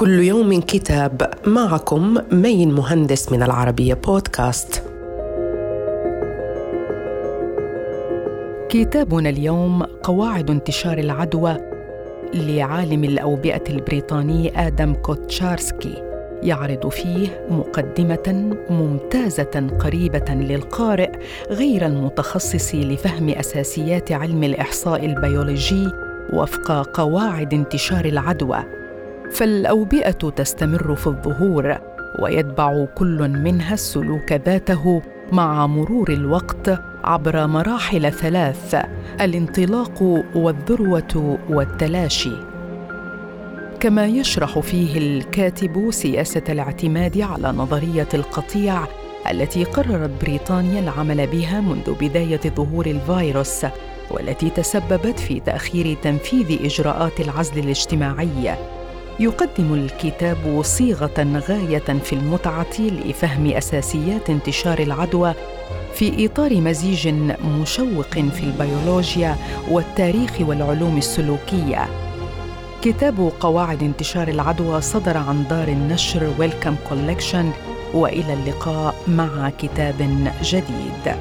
كل يوم كتاب معكم مين مهندس من العربية بودكاست. كتابنا اليوم قواعد انتشار العدوى لعالم الأوبئة البريطاني آدم كوتشارسكي. يعرض فيه مقدمة ممتازة قريبة للقارئ غير المتخصص لفهم أساسيات علم الإحصاء البيولوجي وفق قواعد انتشار العدوى. فالأوبئة تستمر في الظهور ويتبع كل منها السلوك ذاته مع مرور الوقت عبر مراحل ثلاث الانطلاق والذروة والتلاشي. كما يشرح فيه الكاتب سياسة الاعتماد على نظرية القطيع التي قررت بريطانيا العمل بها منذ بداية ظهور الفيروس والتي تسببت في تأخير تنفيذ إجراءات العزل الاجتماعي. يقدم الكتاب صيغة غاية في المتعة لفهم أساسيات انتشار العدوى في إطار مزيج مشوق في البيولوجيا والتاريخ والعلوم السلوكية. كتاب قواعد انتشار العدوى صدر عن دار النشر ويلكم كولكشن وإلى اللقاء مع كتاب جديد.